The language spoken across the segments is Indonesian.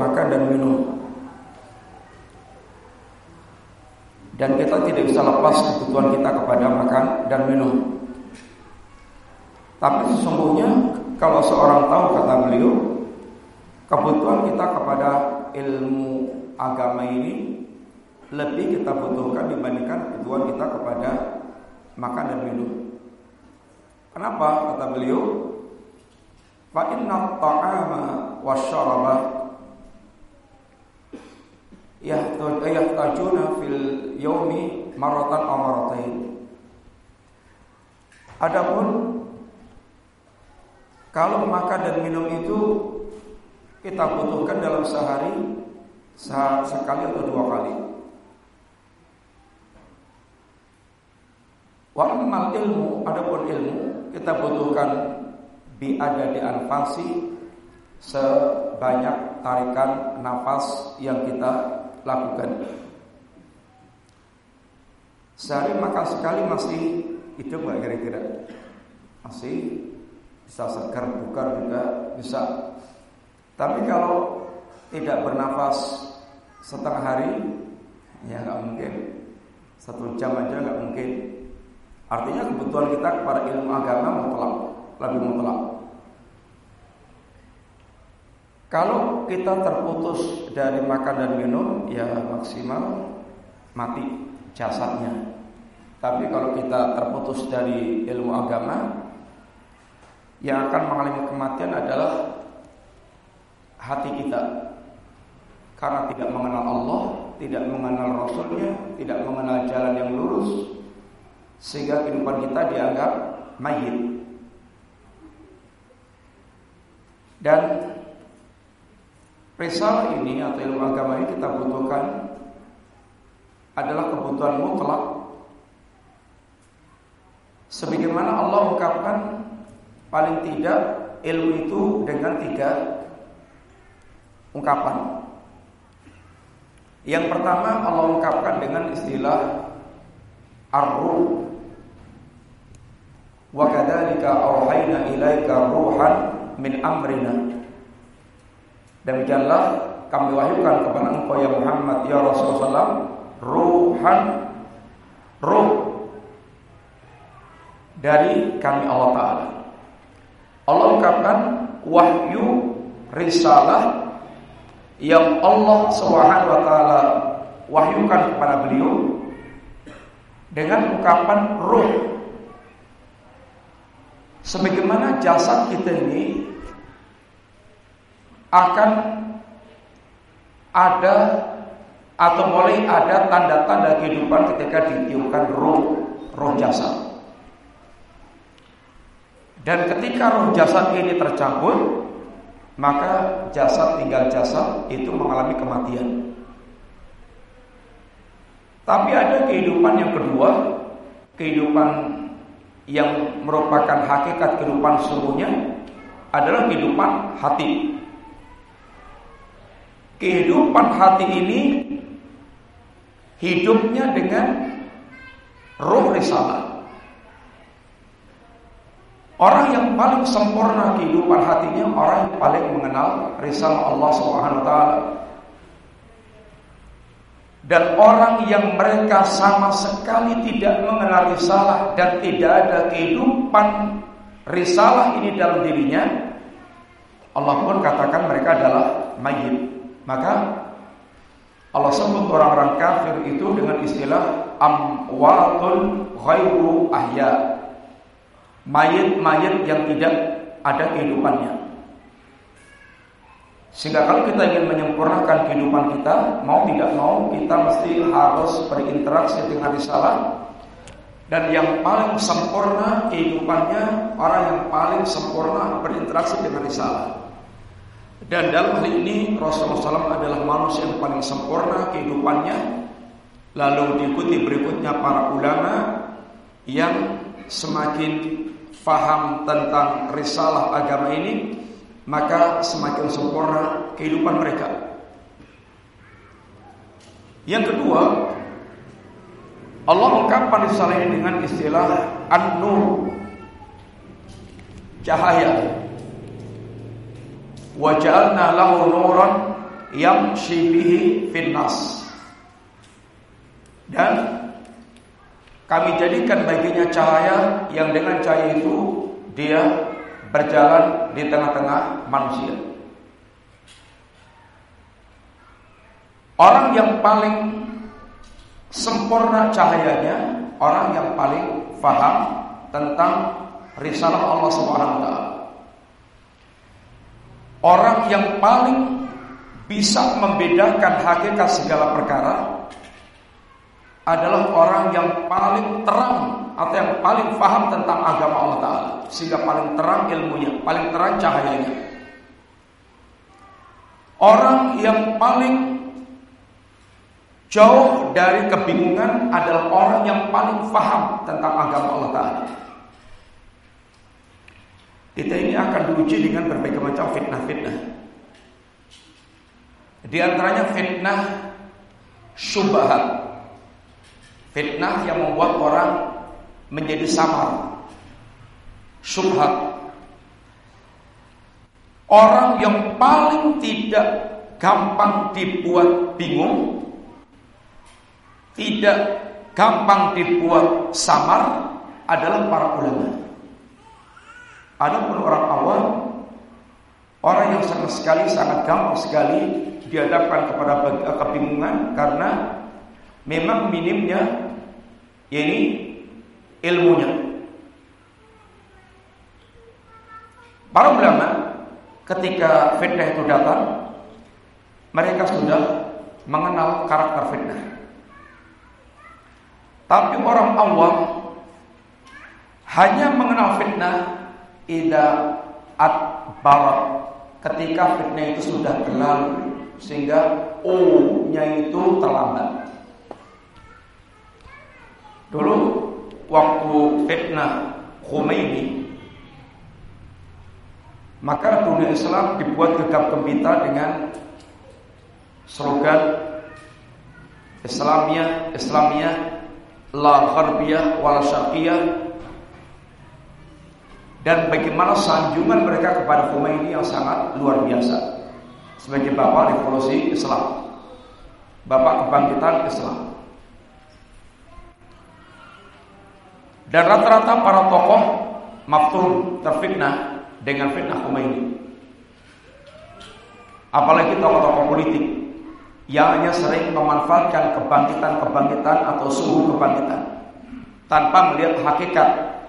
makan dan minum. Dan kita tidak bisa lepas kebutuhan kita kepada makan dan minum. Tapi sesungguhnya kalau seorang tahu kata beliau, kebutuhan kita kepada ilmu agama ini lebih kita butuhkan dibandingkan kebutuhan kita kepada makan dan minum. Kenapa? Kata beliau, Fa inna ta'ama yahtajuna fil yaumi maratan aw maratain. Adapun kalau makan dan minum itu kita butuhkan dalam sehari sekali atau dua kali. Wa ilmu, adapun ilmu kita butuhkan bi ada di anfasi sebanyak tarikan nafas yang kita lakukan. Sehari makan sekali masih hidup nggak kira-kira? Masih bisa segar, bugar juga bisa. Tapi kalau tidak bernafas setengah hari, ya nggak mungkin. Satu jam aja nggak mungkin. Artinya kebutuhan kita kepada ilmu agama mutlak, lebih mutlak. Kalau kita terputus dari makan dan minum, ya maksimal mati jasadnya. Tapi kalau kita terputus dari ilmu agama, yang akan mengalami kematian adalah hati kita. Karena tidak mengenal Allah, tidak mengenal Rasulnya, tidak mengenal jalan yang lurus, sehingga kehidupan kita dianggap mayit. Dan Risalah ini atau ilmu agama ini kita butuhkan adalah kebutuhan mutlak. Sebagaimana Allah ungkapkan paling tidak ilmu itu dengan tiga ungkapan. Yang pertama Allah ungkapkan dengan istilah ar-ruh. Wa kadzalika auhayna ilaika ruhan min amrina. Demikianlah kami wahyukan kepada engkau ya Muhammad ya Rasulullah ruhan ruh dari kami Allah Ta'ala. Allah ungkapkan wahyu risalah yang Allah Subhanahu wa taala wahyukan kepada beliau dengan ungkapan ruh. Sebagaimana jasad kita ini akan ada atau mulai ada tanda-tanda kehidupan ketika ditiupkan roh roh jasad. Dan ketika roh jasad ini tercampur, maka jasad tinggal jasad itu mengalami kematian. Tapi ada kehidupan yang kedua, kehidupan yang merupakan hakikat kehidupan sesungguhnya adalah kehidupan hati kehidupan hati ini hidupnya dengan roh risalah. Orang yang paling sempurna kehidupan hatinya orang yang paling mengenal risalah Allah Subhanahu taala. Dan orang yang mereka sama sekali tidak mengenal risalah dan tidak ada kehidupan risalah ini dalam dirinya, Allah pun katakan mereka adalah mayit. Maka Allah sebut orang-orang kafir itu dengan istilah amwatun ghairu ahya. Mayit-mayit yang tidak ada kehidupannya. Sehingga kalau kita ingin menyempurnakan kehidupan kita, mau tidak mau kita mesti harus berinteraksi dengan risalah dan yang paling sempurna kehidupannya orang yang paling sempurna berinteraksi dengan risalah. Dan dalam hal ini Rasulullah SAW adalah manusia yang paling sempurna kehidupannya. Lalu diikuti berikutnya para ulama Yang semakin faham tentang risalah agama ini Maka semakin sempurna kehidupan mereka. Yang kedua Allah ungkapkan risalah ini dengan istilah An-Nur Cahaya Waj'alna lahu nuran yang syibihi finnas. Dan kami jadikan baginya cahaya yang dengan cahaya itu dia berjalan di tengah-tengah manusia. Orang yang paling sempurna cahayanya, orang yang paling faham tentang risalah Allah Subhanahu wa taala. Orang yang paling bisa membedakan hakikat segala perkara adalah orang yang paling terang atau yang paling paham tentang agama Allah Ta'ala sehingga paling terang ilmunya, paling terang cahayanya. Orang yang paling jauh dari kebingungan adalah orang yang paling paham tentang agama Allah Ta'ala. Kita ini akan diuji dengan berbagai macam fitnah-fitnah. Di antaranya fitnah syubhat. Fitnah yang membuat orang menjadi samar. Syubhat. Orang yang paling tidak gampang dibuat bingung, tidak gampang dibuat samar adalah para ulama. Adapun orang awam, orang yang sama sekali sangat gampang sekali dihadapkan kepada kebingungan karena memang minimnya ini ilmunya. Para ulama ketika fitnah itu datang, mereka sudah mengenal karakter fitnah. Tapi orang awam hanya mengenal fitnah ida at barat ketika fitnah itu sudah berlalu sehingga O-nya itu terlambat. Dulu waktu fitnah Khomeini maka dunia Islam dibuat gegap gempita dengan slogan Islamiyah Islamiyah la gharbiyah wala syarqiyah dan bagaimana sanjungan mereka kepada Khomeini yang sangat luar biasa sebagai bapak revolusi Islam bapak kebangkitan Islam Dan rata-rata para tokoh maftun terfitnah dengan fitnah Khomeini. Apalagi tokoh-tokoh politik yang hanya sering memanfaatkan kebangkitan-kebangkitan atau suhu kebangkitan tanpa melihat hakikat.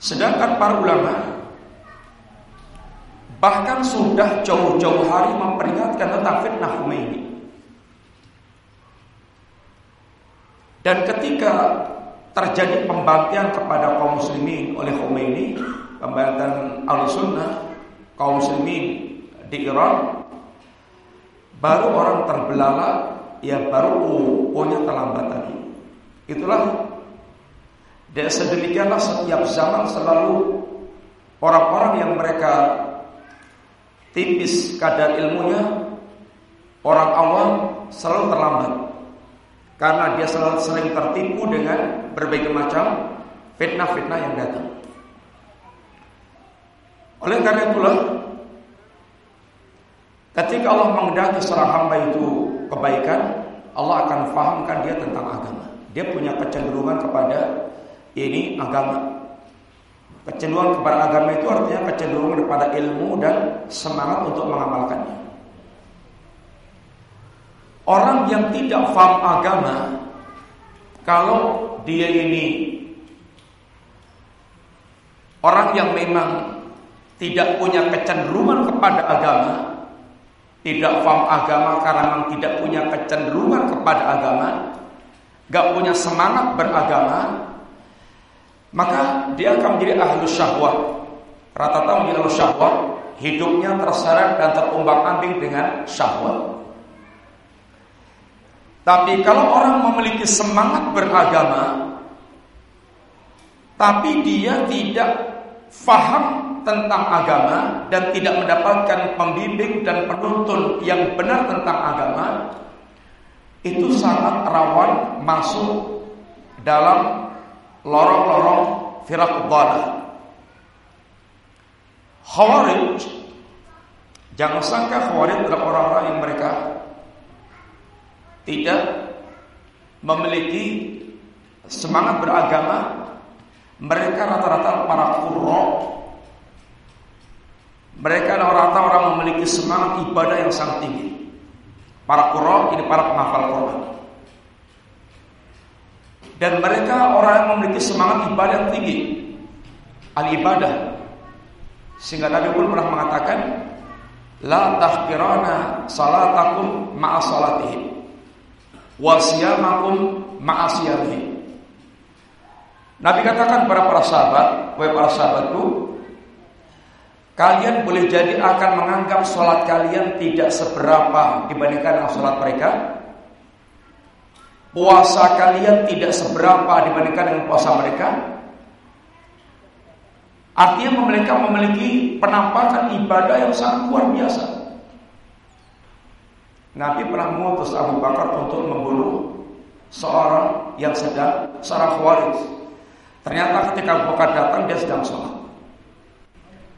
Sedangkan para ulama bahkan sudah jauh-jauh hari memperingatkan tentang fitnah Khomeini. Dan ketika terjadi pembantian kepada kaum muslimin oleh Khomeini, pembantian al-sunnah kaum muslimin di Iran, baru orang terbelalak, ya baru oh, oh-nya terlambat tadi. Itulah dan sedemikianlah setiap zaman selalu orang-orang yang mereka tipis kadar ilmunya, orang awam selalu terlambat. Karena dia selalu sering tertipu dengan berbagai macam fitnah-fitnah yang datang. Oleh karena itulah ketika Allah mengendaki seorang hamba itu kebaikan, Allah akan fahamkan dia tentang agama. Dia punya kecenderungan kepada ini agama. Kecenderungan kepada agama itu artinya kecenderungan kepada ilmu dan semangat untuk mengamalkannya. Orang yang tidak faham agama Kalau dia ini Orang yang memang Tidak punya kecenderungan kepada agama Tidak faham agama Karena memang tidak punya kecenderungan kepada agama Gak punya semangat beragama Maka dia akan menjadi ahlu syahwat Rata-rata menjadi ahlu syahwat Hidupnya terseret dan terumbang ambing dengan syahwat tapi kalau orang memiliki semangat beragama, tapi dia tidak faham tentang agama dan tidak mendapatkan pembimbing dan penuntun yang benar tentang agama, itu sangat rawan masuk dalam lorong-lorong firak Khawarij Jangan sangka Khawarij adalah orang-orang yang mereka tidak memiliki semangat beragama. Mereka rata-rata para kurro. Mereka rata-rata orang memiliki semangat ibadah yang sangat tinggi. Para kurro ini para penghafal Quran. Dan mereka orang yang memiliki semangat ibadah yang tinggi. Al-ibadah. Sehingga Nabi pun pernah mengatakan, La tahkirana salatakum ma'a salatihim wa siyamakum ma'a. Nabi katakan kepada para sahabat, wahai para sahabatku, kalian boleh jadi akan menganggap sholat kalian tidak seberapa dibandingkan dengan sholat mereka. Puasa kalian tidak seberapa dibandingkan dengan puasa mereka. Artinya mereka memiliki penampakan ibadah yang sangat luar biasa. Nabi pernah mengutus Abu Bakar untuk membunuh seorang yang sedang seorang khawarij. Ternyata ketika Abu Bakar datang dia sedang sholat.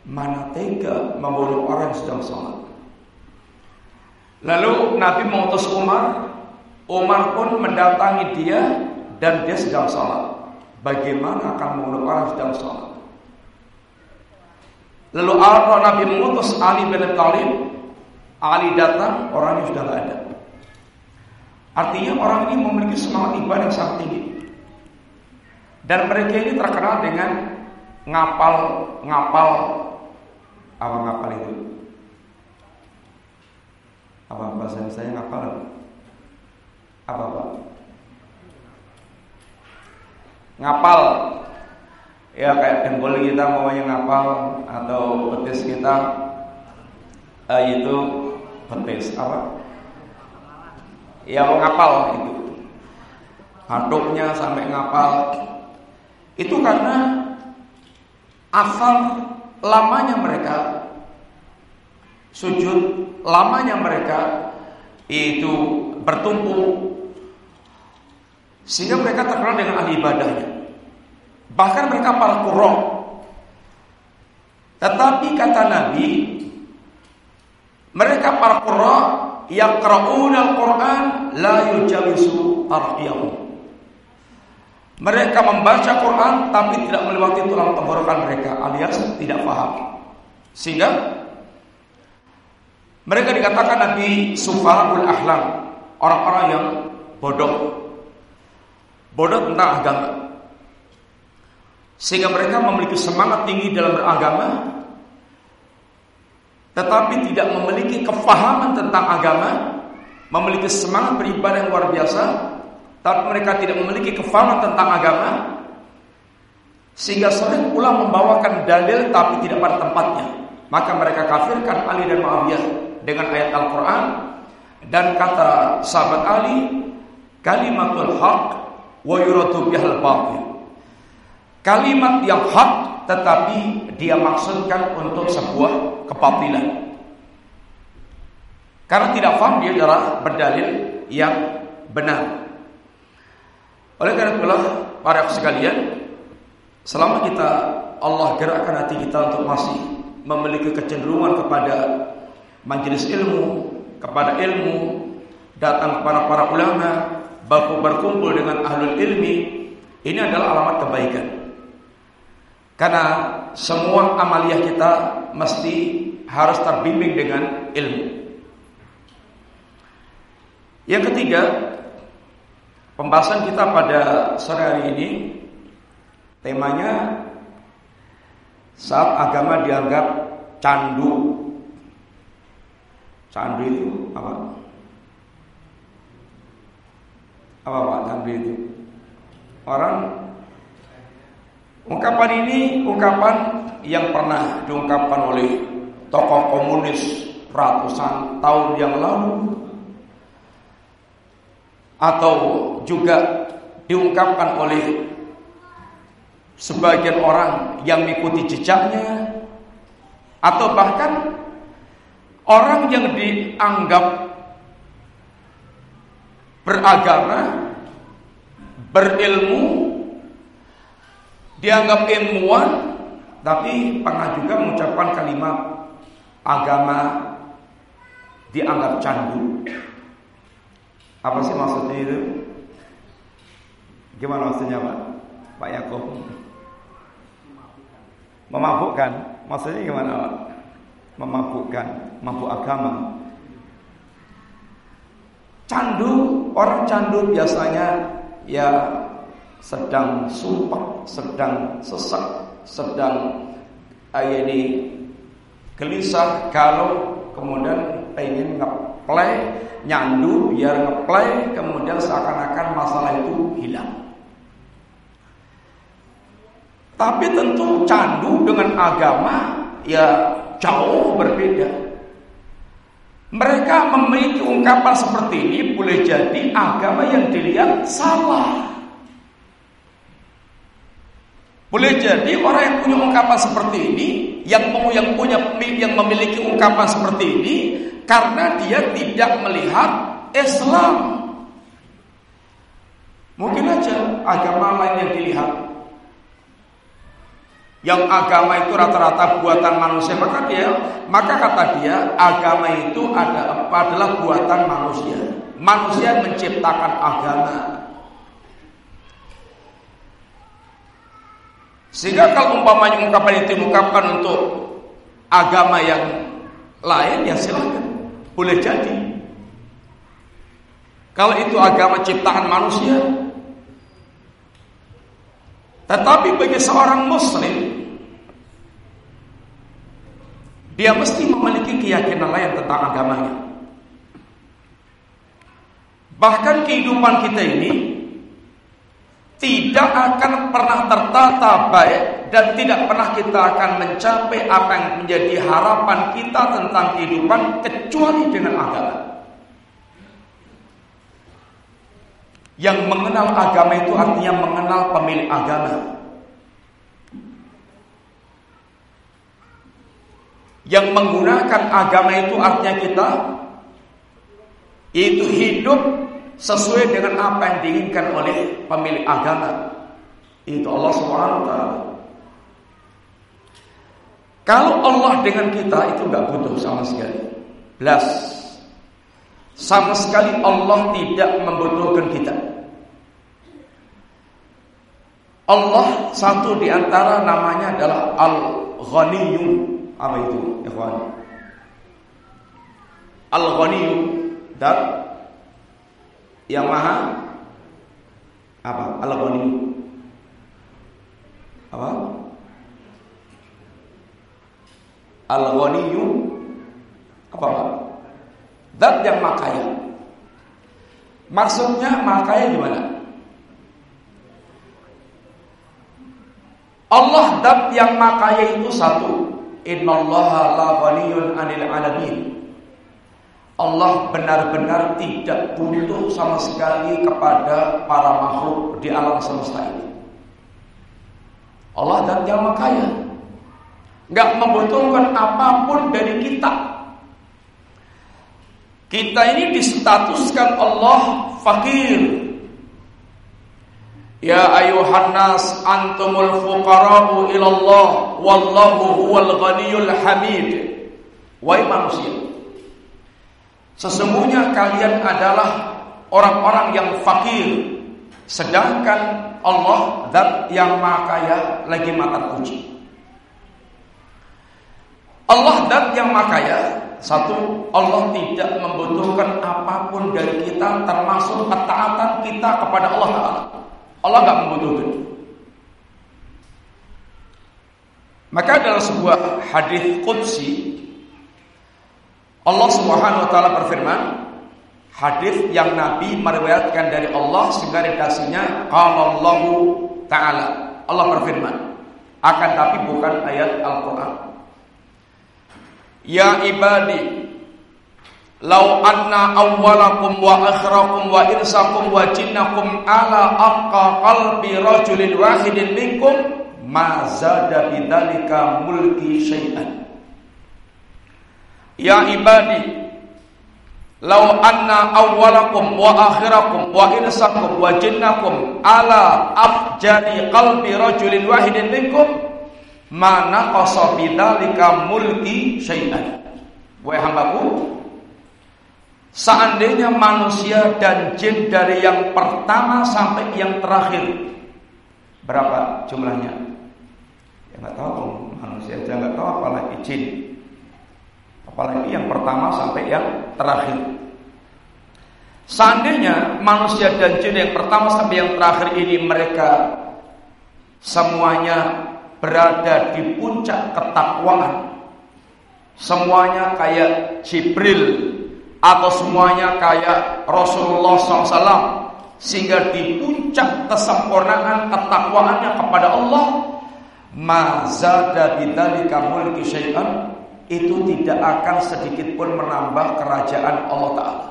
Mana tega membunuh orang yang sedang sholat. Lalu Nabi mengutus Umar. Umar pun mendatangi dia dan dia sedang sholat. Bagaimana akan membunuh orang sedang sholat? Lalu Allah Nabi mengutus Ali bin Thalib. Ali datang, orangnya sudah tidak ada. Artinya orang ini memiliki semangat ibadah yang sangat tinggi. Dan mereka ini terkenal dengan ngapal ngapal apa ngapal itu? Apa bahasa saya ngapal? Apa apa? Ngapal. Ya kayak dengkul kita maunya ngapal atau betis kita. Eh, itu betis apa? Ya ngapal itu haduknya sampai ngapal. Itu karena asal lamanya mereka sujud lamanya mereka itu bertumpu sehingga mereka terkenal dengan ahli ibadahnya Bahkan mereka para kurang. Tetapi kata Nabi, mereka para kurang yang qaraun al-Quran la yujawisu arqiyahum. Mereka membaca Quran tapi tidak melewati tulang tenggorokan mereka alias tidak paham. Sehingga mereka dikatakan Nabi Sufarul Ahlam, orang-orang yang bodoh. Bodoh tentang agama. Sehingga mereka memiliki semangat tinggi dalam beragama Tetapi tidak memiliki kefahaman tentang agama Memiliki semangat beribadah yang luar biasa Tapi mereka tidak memiliki kefahaman tentang agama Sehingga sering pula membawakan dalil tapi tidak pada tempatnya Maka mereka kafirkan Ali dan Muawiyah dengan ayat Al-Quran Dan kata sahabat Ali Kalimatul haq wa bihal batil Kalimat yang hak tetapi dia maksudkan untuk sebuah kebatilan. Karena tidak paham dia adalah berdalil yang benar. Oleh karena itulah para sekalian, selama kita Allah gerakkan hati kita untuk masih memiliki kecenderungan kepada majelis ilmu, kepada ilmu, datang kepada para ulama, berkumpul dengan ahlul ilmi, ini adalah alamat kebaikan. Karena semua amaliyah kita mesti harus terbimbing dengan ilmu. Yang ketiga, pembahasan kita pada sore hari ini temanya saat agama dianggap candu. Candu itu apa? Apa Pak candu itu? Orang Ungkapan ini ungkapan yang pernah diungkapkan oleh tokoh komunis ratusan tahun yang lalu atau juga diungkapkan oleh sebagian orang yang mengikuti jejaknya atau bahkan orang yang dianggap beragama berilmu dianggap ilmuwan tapi pernah juga mengucapkan kalimat agama dianggap candu. Apa sih maksudnya itu? Gimana maksudnya Pak? Pak Yakob? Memabukkan. Maksudnya gimana Pak? Memabukkan, mabuk agama. Candu, orang candu biasanya ya sedang sumpah, sedang sesak, sedang ayat ini gelisah kalau kemudian pengen ngeplay nyandu biar ngeplay kemudian seakan-akan masalah itu hilang. Tapi tentu candu dengan agama ya jauh berbeda. Mereka memiliki ungkapan seperti ini boleh jadi agama yang dilihat salah. Boleh jadi orang yang punya ungkapan seperti ini, yang yang punya yang memiliki ungkapan seperti ini karena dia tidak melihat Islam. Mungkin aja agama lain yang dilihat. Yang agama itu rata-rata buatan manusia, maka dia, maka kata dia, agama itu ada, adalah buatan manusia. Manusia menciptakan agama. Sehingga kalau umpamanya ungkapan itu diungkapkan untuk agama yang lain, ya silakan. Boleh jadi. Kalau itu agama ciptaan manusia. Tetapi bagi seorang muslim dia mesti memiliki keyakinan lain tentang agamanya. Bahkan kehidupan kita ini tidak akan pernah tertata baik dan tidak pernah kita akan mencapai apa yang menjadi harapan kita tentang kehidupan kecuali dengan agama. Yang mengenal agama itu artinya mengenal pemilik agama. Yang menggunakan agama itu artinya kita yaitu hidup sesuai dengan apa yang diinginkan oleh pemilik agama. Itu Allah taala. Kalau Allah dengan kita itu nggak butuh sama sekali. Belas. Sama sekali Allah tidak membutuhkan kita. Allah satu di antara namanya adalah Al-Ghaniyyu. Apa itu, ikhwan? Al-Ghaniyyu dan yang maha apa? Al-Ghaniyyu. Apa? Al-Ghaniyyu apa Pak? Dat yang makaya. Maksudnya makaya gimana? Allah dat yang makaya itu satu. Innallaha la 'anil 'alamin. Allah benar-benar tidak butuh sama sekali kepada para makhluk di alam semesta ini. Allah dan yang makaya nggak membutuhkan apa pun dari kita. Kita ini distatuskan Allah fakir. Ya ayuhan nas antumul fuqara'u ila Allah wallahu huwal ghaniyul hamid. Wahai manusia, sesungguhnya kalian adalah orang-orang yang fakir, sedangkan Allah zat yang maha kaya lagi maha puji. Allah dan yang makaya Satu Allah tidak membutuhkan apa pun dari kita Termasuk ketaatan kita kepada Allah Ta'ala. Allah gak membutuhkan. Maka dalam sebuah hadis Qudsi Allah Subhanahu wa taala berfirman hadis yang Nabi meriwayatkan dari Allah sehingga redaksinya taala. Allah berfirman akan tapi bukan ayat Al-Qur'an Ya ibadi Lau anna awwalakum wa akhirakum wa insakum wa jinnakum ala aqqa qalbi rajulin wahidin minkum ma zada mulki syai'an. Ya ibadi Lau anna awwalakum wa akhirakum wa insakum wa jinnakum ala afjadi qalbi rajulin wahidin minkum mana kosobida lika mulki syai'an. Wahai hambaku, Seandainya manusia dan jin dari yang pertama sampai yang terakhir Berapa jumlahnya? Ya nggak tahu manusia aja nggak tahu apalagi jin Apalagi yang pertama sampai yang terakhir Seandainya manusia dan jin yang pertama sampai yang terakhir ini mereka Semuanya berada di puncak ketakwaan. Semuanya kayak Jibril atau semuanya kayak Rasulullah SAW sehingga di puncak kesempurnaan ketakwaannya kepada Allah mazada bidzalika mulki syai'an itu tidak akan sedikit pun menambah kerajaan Allah taala.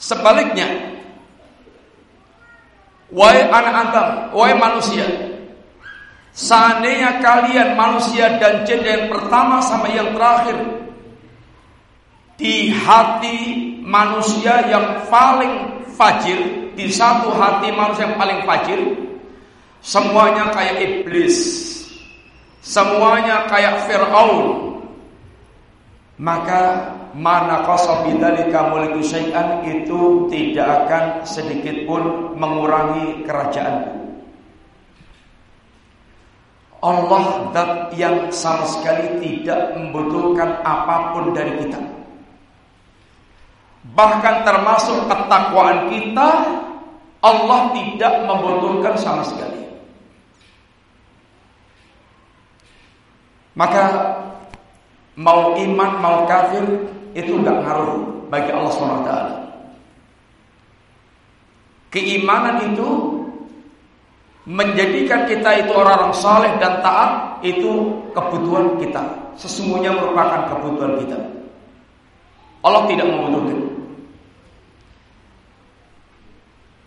Sebaliknya wahai anak Adam wahai manusia Seandainya kalian manusia dan jin yang pertama sampai yang terakhir di hati manusia yang paling fajir, di satu hati manusia yang paling fajir, semuanya kayak iblis, semuanya kayak Fir'aun. Maka mana qasabidzalika mulku syai'an itu tidak akan sedikit pun mengurangi kerajaan. Allah dat yang sama sekali tidak membutuhkan apa pun dari kita. Bahkan termasuk ketakwaan kita Allah tidak membutuhkan sama sekali. Maka mau iman mau kafir itu tidak ngaruh bagi Allah SWT. Keimanan itu menjadikan kita itu orang-orang saleh dan taat itu kebutuhan kita. Sesungguhnya merupakan kebutuhan kita. Allah tidak membutuhkan.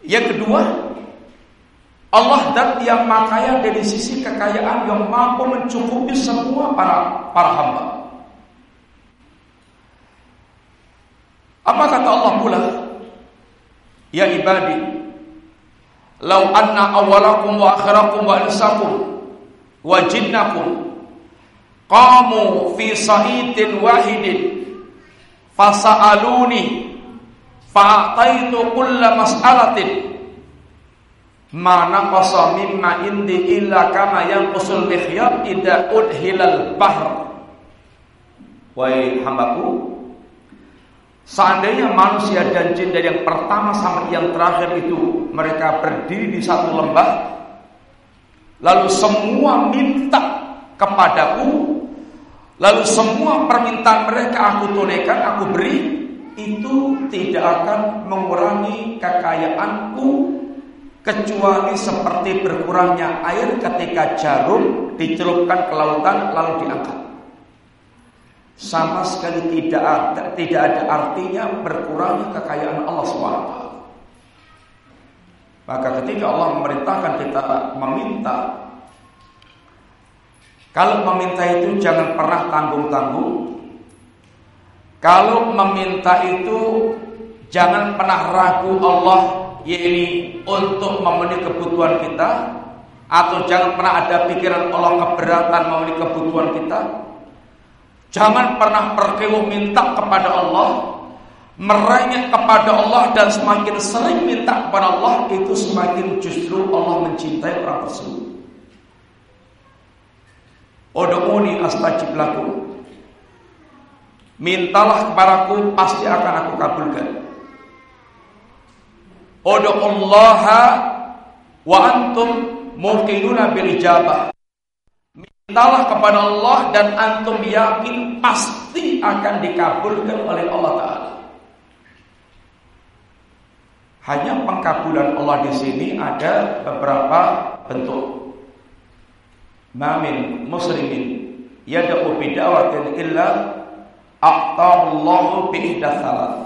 Yang kedua, Allah dan yang makaya dari sisi kekayaan yang mampu mencukupi semua para para hamba. Apa kata Allah pula? Ya ibadi, lau anna awalakum wa akhirakum wa insakum wa jinnakum qamu fi sa'idin wahidin fasa'aluni fa'ataitu kulla mas'alatin ma naqasa mimma indi illa kama yanqusul mikhyat idza udhilal bahr wahai hambaku seandainya manusia dan jin dari yang pertama sampai yang terakhir itu mereka berdiri di satu lembah lalu semua minta kepadaku Lalu semua permintaan mereka aku tunaikan, aku beri Itu tidak akan mengurangi kekayaanku Kecuali seperti berkurangnya air ketika jarum dicelupkan ke lautan lalu diangkat Sama sekali tidak ada, tidak ada artinya berkurangnya kekayaan Allah SWT Maka ketika Allah memerintahkan kita meminta kalau meminta itu jangan pernah tanggung-tanggung. Kalau meminta itu jangan pernah ragu Allah yaitu untuk memenuhi kebutuhan kita atau jangan pernah ada pikiran Allah keberatan memenuhi kebutuhan kita. Jangan pernah berkeluh minta kepada Allah, merengek kepada Allah dan semakin sering minta kepada Allah itu semakin justru Allah mencintai orang tersebut. Odomuni astajib lakum. Mintalah kepadaku pasti akan aku kabulkan. Odomullaha wa antum muqinuna bil ijabah. Mintalah kepada Allah dan antum yakin pasti akan dikabulkan oleh Allah Taala. Hanya pengkabulan Allah di sini ada beberapa bentuk mamin muslimin yad'u bidawatin illa a'tallahu bi salat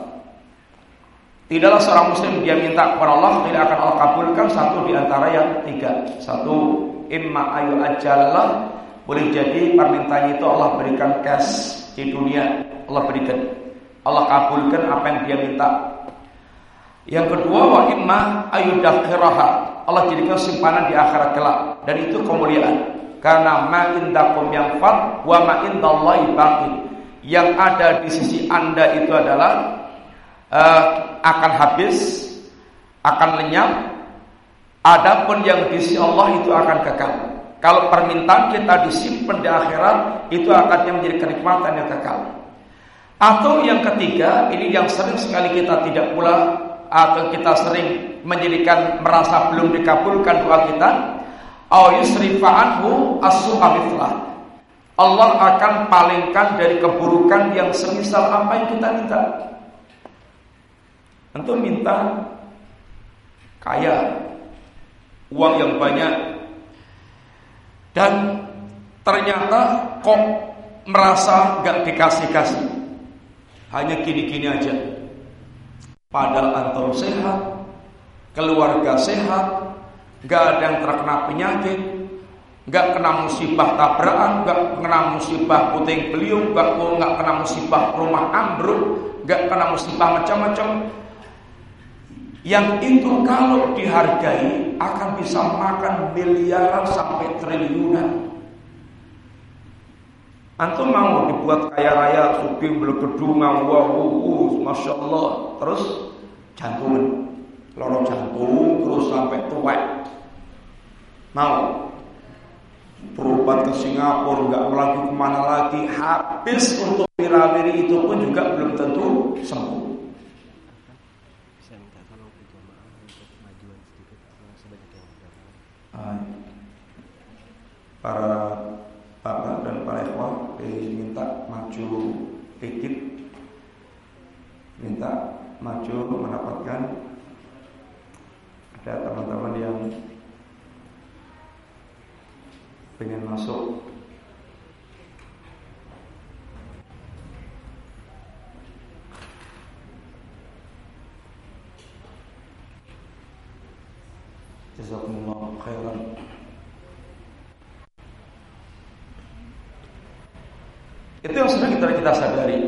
Tidaklah seorang muslim dia minta kepada Allah tidak akan Allah kabulkan satu di antara yang tiga. Satu imma ayu ajallah boleh jadi permintaannya itu Allah berikan cash di dunia Allah berikan Allah kabulkan apa yang dia minta. Yang kedua wa imma ayu dakhiraha Allah jadikan simpanan di akhirat kelak dan itu kemuliaan. Karena ma indakum yang fat wa ma indallahi baqi. yang ada di sisi Anda itu adalah uh, akan habis, akan lenyap. Adapun yang di sisi Allah itu akan kekal. Kalau permintaan kita disimpan di akhirat, itu akan menjadi kenikmatan yang kekal. Atau yang ketiga, ini yang sering sekali kita tidak pula atau kita sering menjadikan merasa belum dikabulkan doa kita. Allah akan palingkan dari keburukan yang semisal apa yang kita minta. Tentu minta kaya, uang yang banyak, dan ternyata kok merasa gak dikasih-kasih. Hanya gini-gini aja. Padahal antum sehat, keluarga sehat, gak ada yang terkena penyakit, nggak kena musibah tabrakan, nggak kena musibah puting beliung, nggak nggak kena musibah rumah ambruk, nggak kena musibah macam-macam. Yang itu kalau dihargai akan bisa makan miliaran sampai triliunan. Antum mau dibuat kaya raya, suki gedung, wow, wow, masya Allah, terus jantungan, lorong jantung, terus sampai tua. Mau berobat ke Singapura, nggak lagi ke mana lagi, habis untuk wirawiri itu pun juga belum tentu sembuh. Para bapak dan para ikhwah diminta maju dikit, minta maju mendapatkan. Ada teman-teman yang pengen masuk Itu yang sedang kita, kita sadari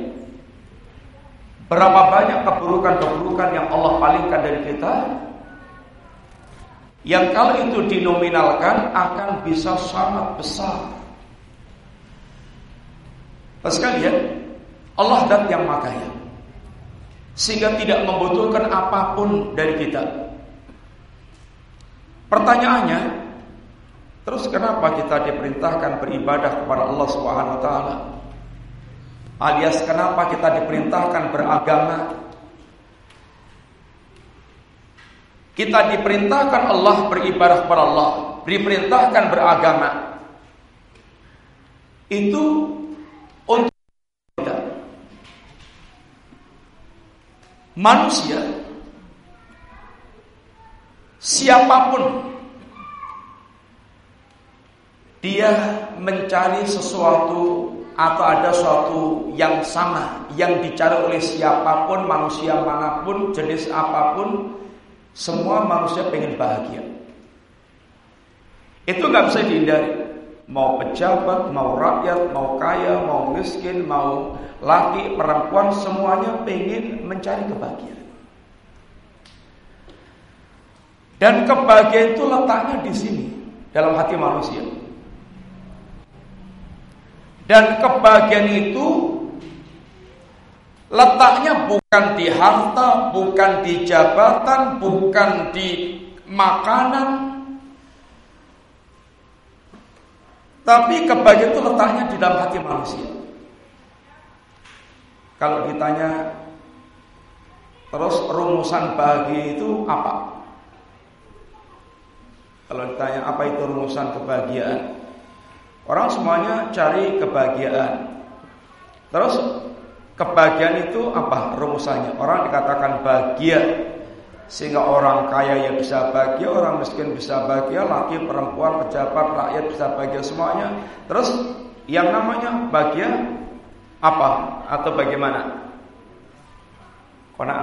Berapa banyak keburukan-keburukan yang Allah palingkan dari kita yang kalau itu dinominalkan akan bisa sangat besar. Nah, sekalian, Allah dan yang makaya. Sehingga tidak membutuhkan apa pun dari kita. Pertanyaannya, terus kenapa kita diperintahkan beribadah kepada Allah Subhanahu wa taala? Alias kenapa kita diperintahkan beragama Kita diperintahkan Allah beribadah kepada Allah, diperintahkan beragama. Itu untuk kita. Manusia siapa pun dia mencari sesuatu atau ada sesuatu yang sama yang dicari oleh siapa pun manusia mana pun jenis apa pun semua manusia pengen bahagia. Itu nggak bisa dihindari. Mau pejabat, mau rakyat, mau kaya, mau miskin, mau laki, perempuan, semuanya pengen mencari kebahagiaan. Dan kebahagiaan itu letaknya di sini, dalam hati manusia. Dan kebahagiaan itu Letaknya bukan di harta, bukan di jabatan, bukan di makanan. Tapi kebahagiaan itu letaknya di dalam hati manusia. Kalau ditanya terus rumusan bahagia itu apa? Kalau ditanya apa itu rumusan kebahagiaan? Orang semuanya cari kebahagiaan. Terus Kebahagiaan itu apa rumusannya? Orang dikatakan bahagia sehingga orang kaya ya bisa bahagia, orang miskin bisa bahagia, laki, perempuan, pejabat, rakyat bisa bahagia semuanya. Terus yang namanya bahagia apa atau bagaimana? Kona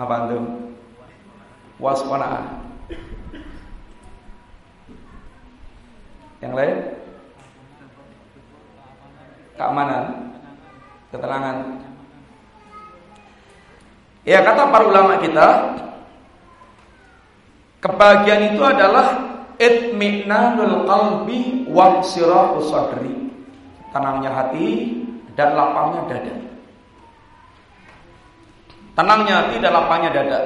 apa itu? Waspada. Yang lain? keamanan, ketenangan. Ya kata para ulama kita, kebahagiaan itu adalah itminanul qalbi wa sadri. Tenangnya hati dan lapangnya dada. Tenangnya hati dan lapangnya dada.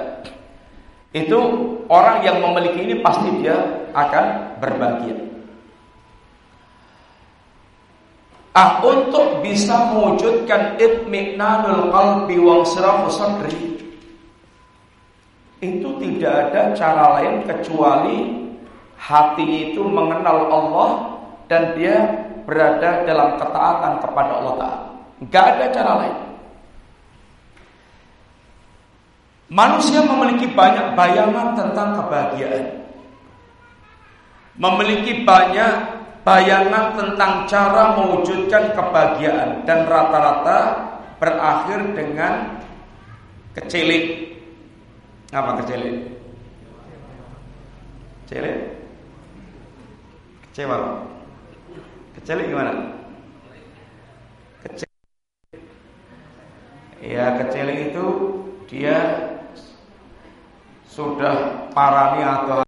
Itu orang yang memiliki ini pasti dia akan berbahagia. Ah, untuk bisa mewujudkan itminanul qalbi wa sadri itu tidak ada cara lain kecuali hati itu mengenal Allah dan dia berada dalam ketaatan kepada Allah Ta'ala. Gak ada cara lain. Manusia memiliki banyak bayangan tentang kebahagiaan. Memiliki banyak bayangan tentang cara mewujudkan kebahagiaan dan rata-rata berakhir dengan kecilik. Apa kecilik? Kecilik? Kecewa Kecil gimana? Kecil Ya kecil itu dia sudah parani atau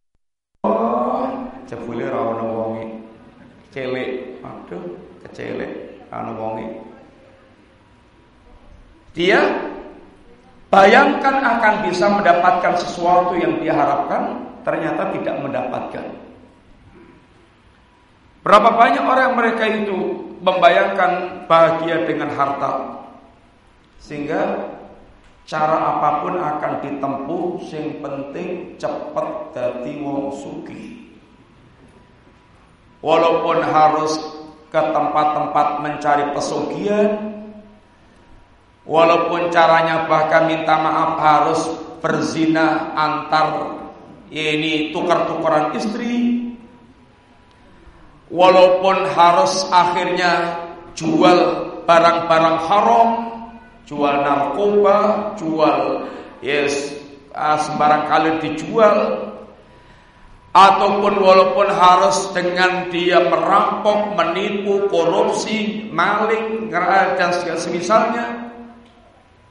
jebule ra ono wonge. Aduh, kecilik anu wonge. Dia bayangkan akan bisa mendapatkan sesuatu yang dia harapkan, ternyata tidak mendapatkan. Berapa banyak orang mereka itu membayangkan bahagia dengan harta Sehingga cara apa pun akan ditempuh Sing penting cepat dadi wong suki Walaupun harus ke tempat-tempat mencari pesugihan Walaupun caranya bahkan minta maaf harus berzina antar ini tukar-tukaran istri Walaupun harus akhirnya jual barang-barang haram, jual narkoba, jual yes ah, sembarang kali dijual. Ataupun walaupun harus dengan dia merampok, menipu, korupsi, maling dan semisalnya.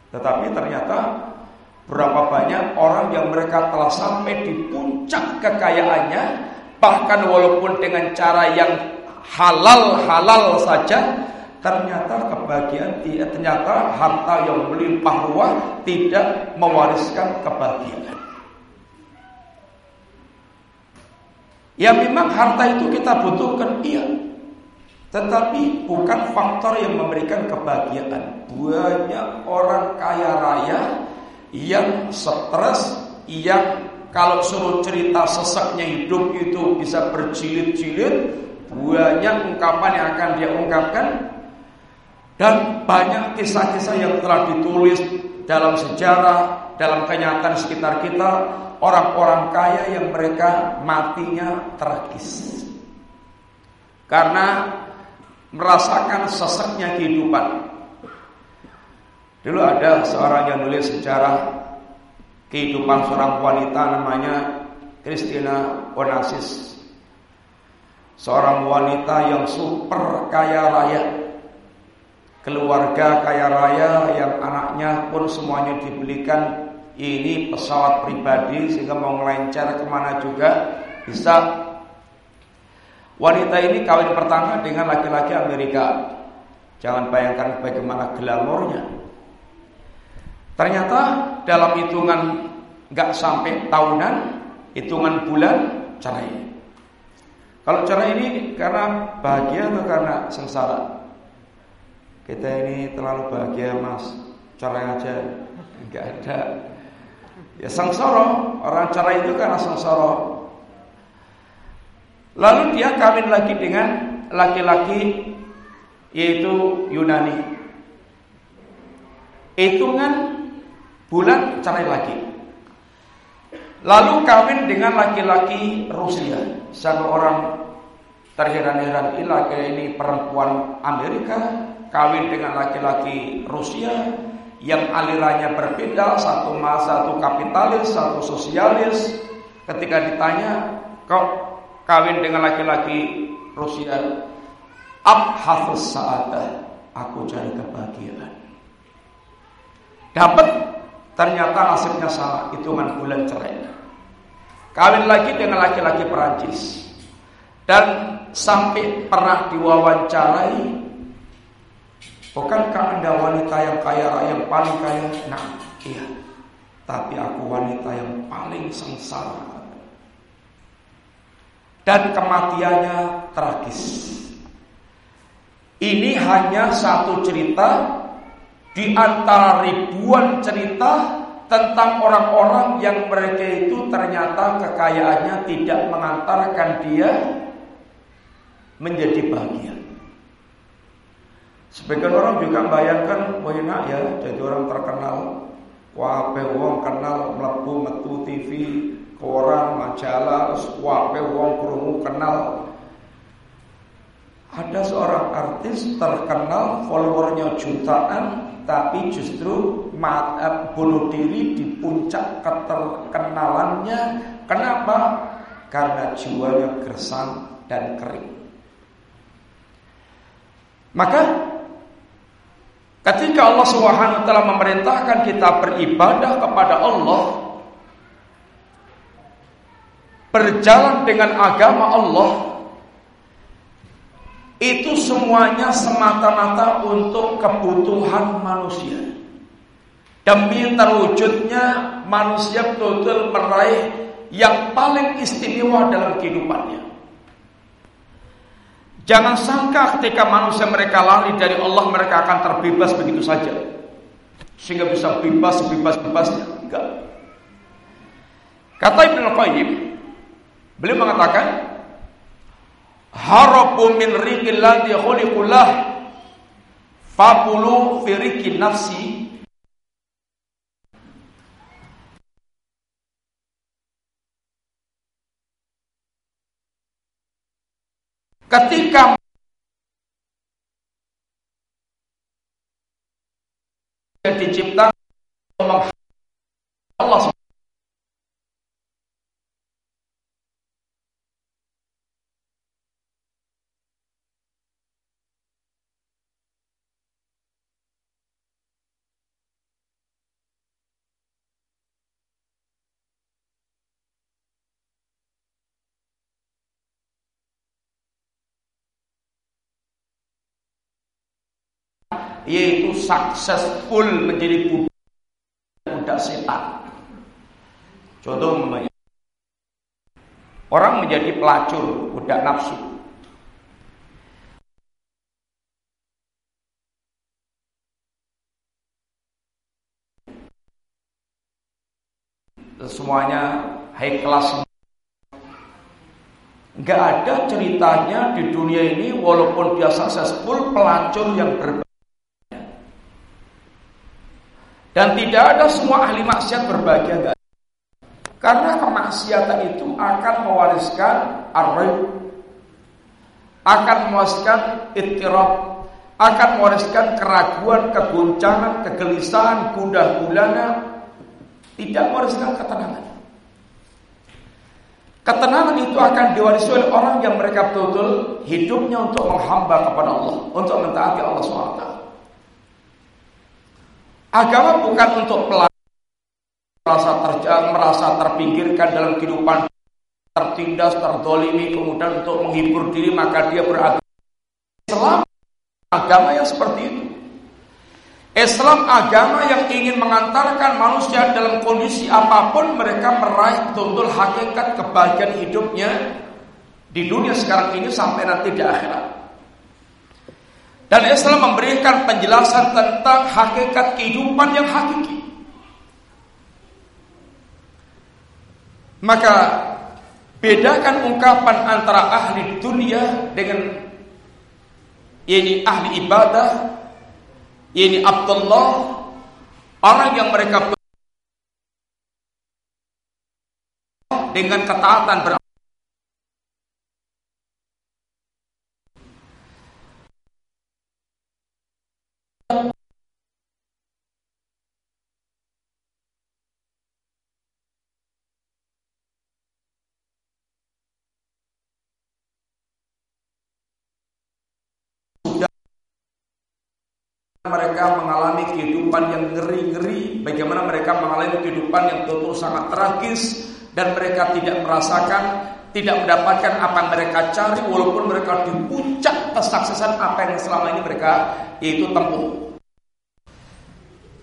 Tetapi ternyata berapa banyak orang yang mereka telah sampai di puncak kekayaannya Bahkan walaupun dengan cara yang halal-halal saja Ternyata kebahagiaan tidak Ternyata harta yang melimpah ruah Tidak mewariskan kebahagiaan. Ya memang harta itu kita butuhkan Iya. Tetapi bukan faktor yang memberikan kebahagiaan. Banyak orang kaya raya Yang stres Yang kalau suruh cerita sesaknya hidup itu bisa berjilid-jilid, banyak ungkapan yang akan dia ungkapkan dan banyak kisah-kisah yang telah ditulis dalam sejarah, dalam kenyataan sekitar kita, orang-orang kaya yang mereka matinya tragis. Karena merasakan sesaknya kehidupan. Dulu ada seorang yang nulis sejarah kehidupan seorang wanita namanya Christina Onassis. Seorang wanita yang super kaya raya. Keluarga kaya raya yang anaknya pun semuanya dibelikan ini pesawat pribadi sehingga mau ngelencer ke mana juga bisa. Wanita ini kawin pertama dengan laki-laki Amerika. Jangan bayangkan bagaimana glamornya. Ternyata dalam hitungan nggak sampai tahunan, hitungan bulan cerai. Kalau cerai ini karena bahagia atau karena sengsara? Kita ini terlalu bahagia mas, cerai aja, nggak ada. Ya sengsara, orang cerai itu karena sengsara. Lalu dia kawin lagi dengan laki-laki yaitu Yunani. Hitungan bulan cerai lagi. Lalu kawin dengan laki-laki Rusia. Satu orang terheran-heran laki ini perempuan Amerika kawin dengan laki-laki Rusia yang alirannya berbeda, satu masa satu kapitalis, satu sosialis. Ketika ditanya, kok kawin dengan laki-laki Rusia? Abhafus sa'adah, aku cari kebahagiaan. Dapat Ternyata nasibnya salah, hitungan bulan cerai. Kawin lagi dengan laki-laki Perancis. dan sampai pernah diwawancarai Bukankah anda wanita yang kaya raya yang paling kaya? Nah, iya. Tapi aku wanita yang paling sengsara. Dan kematiannya tragis. Ini hanya satu cerita di antara ribuan cerita tentang orang-orang yang mereka itu ternyata kekayaannya tidak mengantarkan dia menjadi bahagia. Sebagian orang juga bayangkan, wah enak ya jadi orang terkenal. Wape wong kenal melebu metu TV, koran, majalah, wape wong krungu kenal. Ada seorang artis terkenal, followernya jutaan, tapi justru maaf bunuh diri di puncak keterkenalannya. Kenapa? Karena jiwanya gersang dan kering. Maka ketika Allah Subhanahu taala memerintahkan kita beribadah kepada Allah, berjalan dengan agama Allah, itu semuanya semata-mata untuk kebutuhan manusia. Demi terwujudnya manusia betul-betul meraih yang paling istimewa dalam kehidupannya. Jangan sangka ketika manusia mereka lari dari Allah mereka akan terbebas begitu saja. Sehingga bisa bebas sebebas-bebasnya. Enggak. Kata Ibnu Qayyim, beliau mengatakan, harabu min riqil ladhi khuliqullah fabulu fi nafsi ketika diciptakan Allah yaitu successful menjadi budak, budak setan. Contoh namanya orang menjadi pelacur, budak nafsu. Semuanya high class Enggak ada ceritanya di dunia ini walaupun dia successful pelacur yang berbeda Dan tidak ada semua ahli maksiat berbahagia enggak. Karena kemaksiatan itu akan mewariskan arif, akan mewariskan ittirab, akan mewariskan keraguan, kegoncangan, kegelisahan, gundah gulana, tidak mewariskan ketenangan. Ketenangan itu akan diwarisi oleh orang yang mereka betul-betul hidupnya untuk menghamba kepada Allah, untuk mentaati Allah SWT. Agama bukan untuk merasa terjang, merasa terpinggirkan dalam kehidupan tertindas, terdolimi, kemudian untuk menghibur diri maka dia beragama. Islam agama yang seperti itu. Islam agama yang ingin mengantarkan manusia dalam kondisi apa pun mereka meraih betul hakikat kebahagiaan hidupnya di dunia sekarang ini sampai nanti di akhirat. Dan Islam memberikan penjelasan tentang hakikat kehidupan yang hakiki. Maka bedakan ungkapan antara ahli dunia dengan ini ahli ibadah, ini Abdullah, orang yang mereka dengan ketaatan ber mereka mengalami kehidupan yang ngeri-ngeri, bagaimana mereka mengalami kehidupan yang betul sangat tragis dan mereka tidak merasakan tidak mendapatkan apa yang mereka cari walaupun mereka di puncak kesuksesan apa yang selama ini mereka itu tempuh.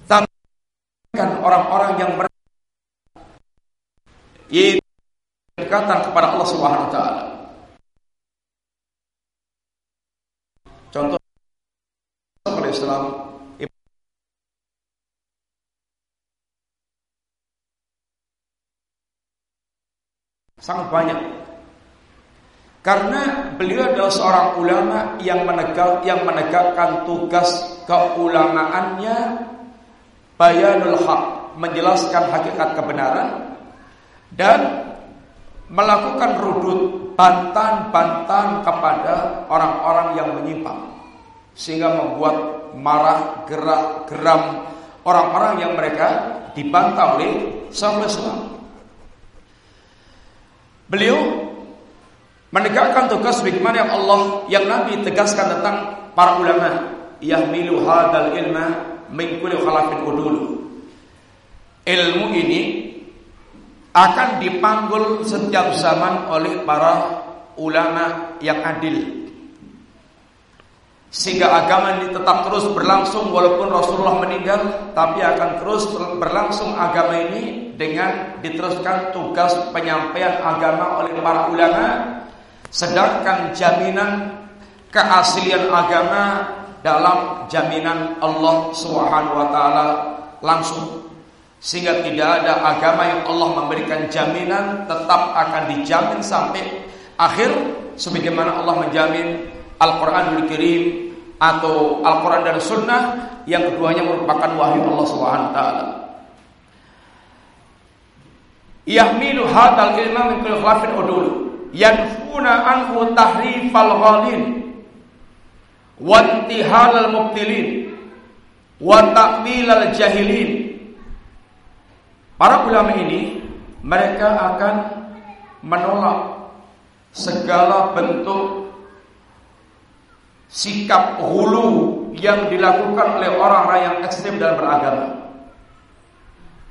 Tambahkan orang-orang yang mereka yaitu kepada Allah Subhanahu wa taala. Contoh Islam. Sangat banyak. Karena beliau adalah seorang ulama yang menegak yang menegakkan tugas keulamaannya bayanul haq menjelaskan hakikat kebenaran dan melakukan rudut bantan-bantan kepada orang-orang yang menyimpang sehingga membuat marah gerak geram orang-orang yang mereka dibantah oleh sahabat Islam. Beliau menegakkan tugas bagaimana yang Allah yang Nabi tegaskan tentang para ulama yahmilu hadal ilma min kulli khalafin udul. Ilmu ini akan dipanggul setiap zaman oleh para ulama yang adil. Sehingga agama ini tetap terus berlangsung walaupun Rasulullah meninggal, tapi akan terus berlangsung agama ini dengan diteruskan tugas penyampaian agama oleh para ulama. Sedangkan jaminan keaslian agama dalam jaminan Allah taala langsung. Sehingga tidak ada agama yang Allah memberikan jaminan tetap akan dijamin sampai akhir sebagaimana Allah menjamin Al-Qur'anul Karim atau Al-Qur'an dan Sunnah yang keduanya merupakan wahyu Allah taala. Yahmilu hadal ilma min kulli khilafin udul. Yanfuna anhu tahrifal ghalin. Wa intihalal mubtilin. Wa ta'wilal jahilin. Para ulama ini mereka akan menolak segala bentuk sikap hulu yang dilakukan oleh orang-orang yang ekstrem dalam beragama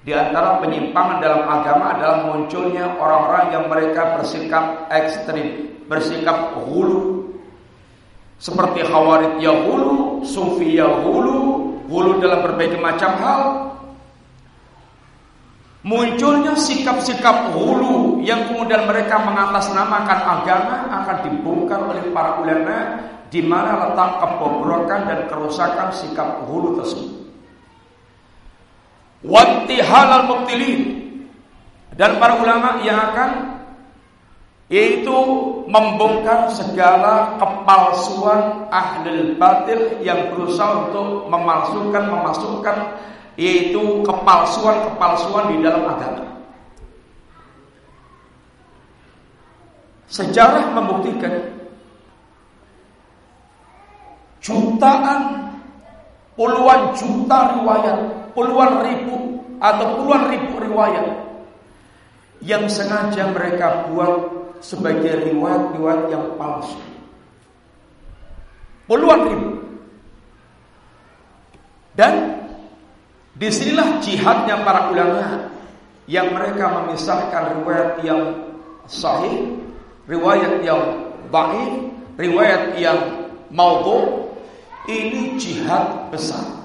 di antara penyimpangan dalam agama adalah munculnya orang-orang yang mereka bersikap ekstrim, bersikap hulu. Seperti khawarid hulu, sufi hulu, hulu dalam berbagai macam hal. Munculnya sikap-sikap hulu yang kemudian mereka mengatasnamakan agama akan dibongkar oleh para ulama di mana letak kebobrokan dan kerusakan sikap hulu tersebut halal mubtilin dan para ulama yang akan yaitu membongkar segala kepalsuan ahli batil yang berusaha untuk memalsukan memasukkan yaitu kepalsuan-kepalsuan di dalam agama. Sejarah membuktikan jutaan puluhan juta riwayat puluhan ribu atau puluhan ribu riwayat yang sengaja mereka buat sebagai riwayat-riwayat yang palsu. Puluhan ribu. Dan di sinilah jihadnya para ulama yang mereka memisahkan riwayat yang sahih, riwayat yang baik, riwayat yang maudhu. Ini jihad besar.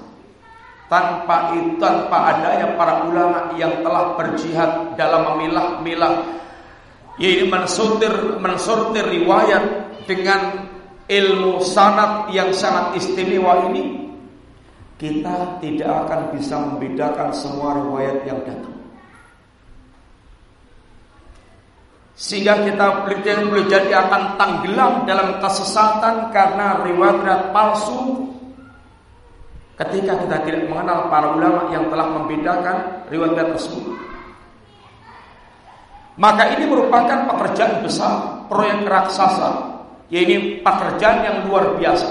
Tanpa itu, tanpa adanya para ulama yang telah berjihad dalam memilah-milah yaitu mensortir mensortir riwayat dengan ilmu sanat yang sangat istimewa ini kita tidak akan bisa membedakan semua riwayat yang datang. Sehingga kita boleh jadi akan tenggelam dalam kesesatan karena riwayat palsu Ketika kita tidak mengenal para ulama yang telah membedakan riwayat tersebut. Maka ini merupakan pekerjaan besar, proyek raksasa, yaitu pekerjaan yang luar biasa.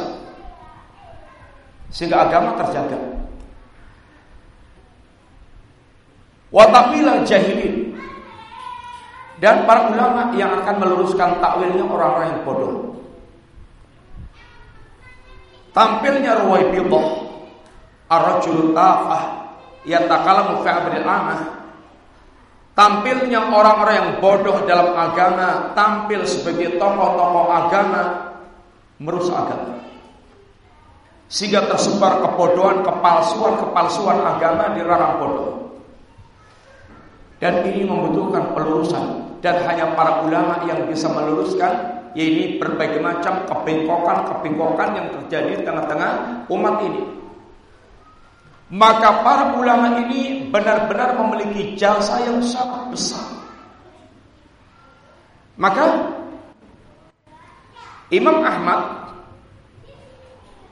Sehingga agama terjaga. Watafilah jahilin dan para ulama yang akan meluruskan takwilnya orang-orang yang bodoh. Tampilnya Ruwaibidah Ar-rajul tafah yatakalamu fi amril amah Tampilnya orang-orang yang bodoh dalam agama, tampil sebagai tokoh-tokoh agama, merusak agama. Sehingga tersebar kebodohan, kepalsuan-kepalsuan agama di ranah bodoh. Dan ini membutuhkan pelurusan dan hanya para ulama yang bisa meluruskan yaitu berbagai macam kebengkokan-kebengkokan yang terjadi di tengah-tengah umat ini. Maka para ulama ini benar-benar memiliki jasa yang sangat besar. Maka Imam Ahmad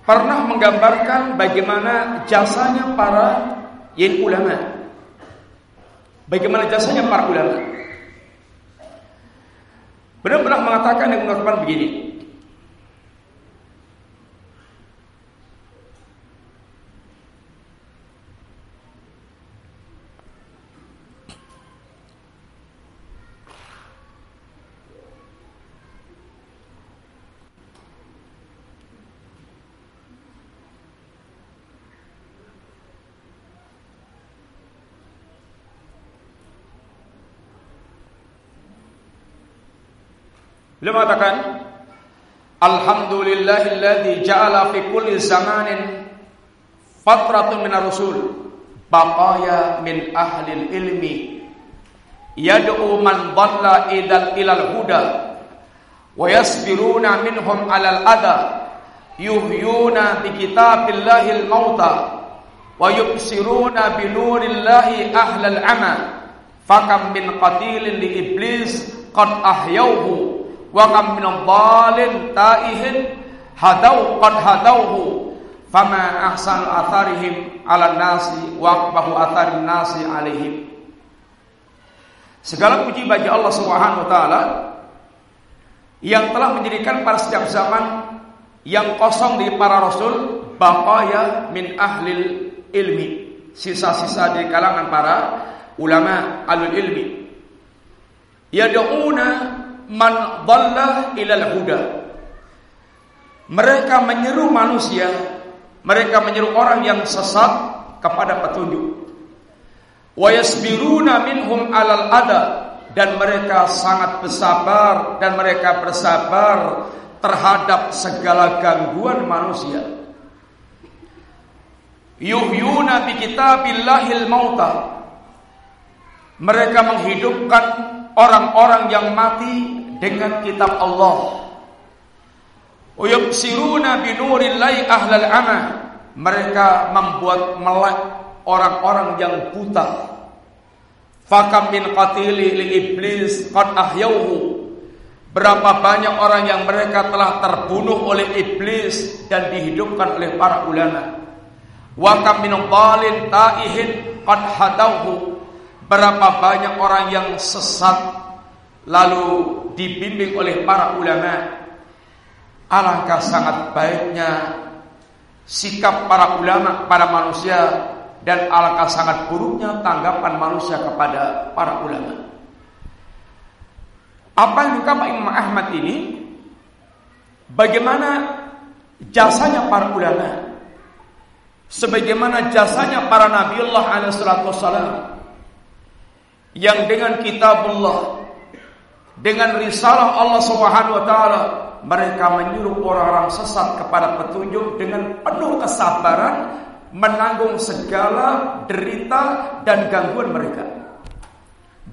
pernah menggambarkan bagaimana jasanya para yin ulama. Bagaimana jasanya para ulama. Benar-benar mengatakan yang mengatakan begini. Beliau mengatakan Alhamdulillahilladzi ja'ala fi kulli zamanin fatratun minar rusul baqaya min ahli ilmi yad'u man dhalla idal ilal huda wa yasbiruna minhum alal adha yuhyuna bi kitabillahil mauta wa yubsiruna bi nurillahi ahlal ama fakam min qatilin li iblis qad ahyauhu wa kam min dhalin taihin hadau qad hadauhu fama ahsan atharihim ala nasi wa aqbahu atharin nasi alaihim. Segala puji bagi Allah Subhanahu wa taala yang telah menjadikan pada setiap zaman yang kosong di para rasul baqaya min ahlil ilmi sisa-sisa di kalangan para ulama alul ilmi. Yad'una man dhalla ilal huda. Mereka menyeru manusia, mereka menyeru orang yang sesat kepada petunjuk. Wa yasbiruna minhum alal ada dan mereka sangat bersabar dan mereka bersabar terhadap segala gangguan manusia. Yuhyuna bi kitabillahil mauta. Mereka menghidupkan orang-orang yang mati dengan kitab Allah. Uyubsiruna binurillahi ahlal ama. Mereka membuat melek orang-orang yang buta. Fakam min qatili li iblis qad ahyauhu. Berapa banyak orang yang mereka telah terbunuh oleh iblis dan dihidupkan oleh para ulama. Wa kam min taihin qad hadauhu. Berapa banyak orang yang sesat lalu dibimbing oleh para ulama. Alangkah sangat baiknya sikap para ulama pada manusia dan alangkah sangat buruknya tanggapan manusia kepada para ulama. Apa yang dikatakan Imam Ahmad ini? Bagaimana jasanya para ulama? Sebagaimana jasanya para Nabiullah alaihi wasallam yang dengan kitabullah dengan risalah Allah Subhanahu wa taala mereka menyuruh orang-orang sesat kepada petunjuk dengan penuh kesabaran menanggung segala derita dan gangguan mereka.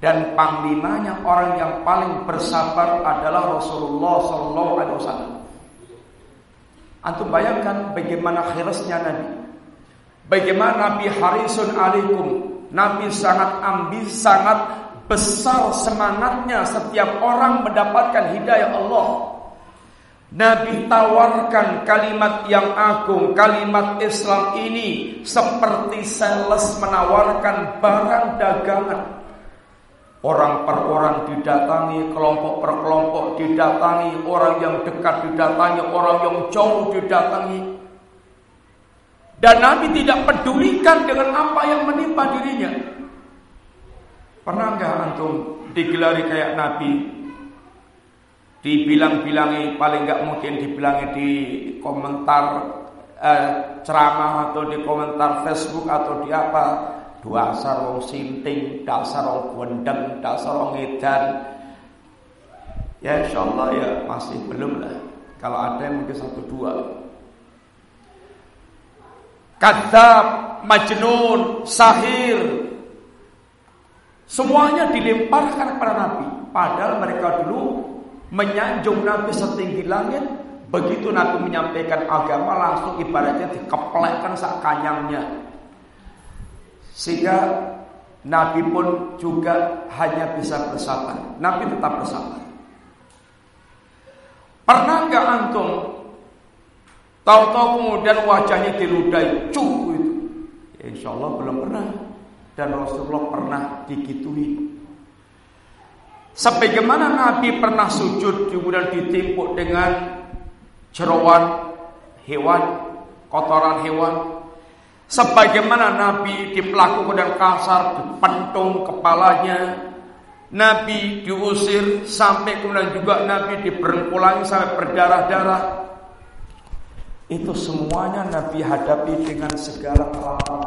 Dan panglimanya orang yang paling bersabar adalah Rasulullah Sallallahu Alaihi Wasallam. Antum bayangkan bagaimana khirasnya Nabi. Bagaimana Nabi harisun alaikum. Nabi sangat ambis, sangat besar semangatnya setiap orang mendapatkan hidayah Allah. Nabi tawarkan kalimat yang agung, kalimat Islam ini seperti sales menawarkan barang dagangan. Orang per orang didatangi, kelompok per kelompok didatangi, orang yang dekat didatangi, orang yang jauh didatangi. Dan Nabi tidak pedulikan dengan apa yang menimpa dirinya. Pernah nggak antum digelari kayak Nabi? Dibilang-bilangi paling nggak mungkin dibilangi di komentar eh, ceramah atau di komentar Facebook atau di apa dasar wong sinting, dasar wong gendeng, dasar wong edan. Ya insyaallah ya masih belum lah. Kalau ada mungkin satu dua. Kadzab, majnun, sahir. Semuanya dilemparkan kepada Nabi. Padahal mereka dulu menyanjung Nabi setinggi langit. Begitu Nabi menyampaikan agama langsung ibaratnya dikeplekkan sak kanyangnya. Sehingga Nabi pun juga hanya bisa bersabar. Nabi tetap bersabar. Pernah nggak antum tahu-tahu kemudian wajahnya diludahi cu itu? Ya, insya Allah belum pernah. Dan Rasulullah pernah digitui. Sebagaimana Nabi pernah sujud kemudian ditimpuk dengan jeroan hewan, kotoran hewan, Sebagaimana Nabi diperlakukan kasar, dipentung kepalanya, Nabi diusir sampai kemudian juga Nabi diberengkulangi sampai berdarah-darah. Itu semuanya Nabi hadapi dengan segala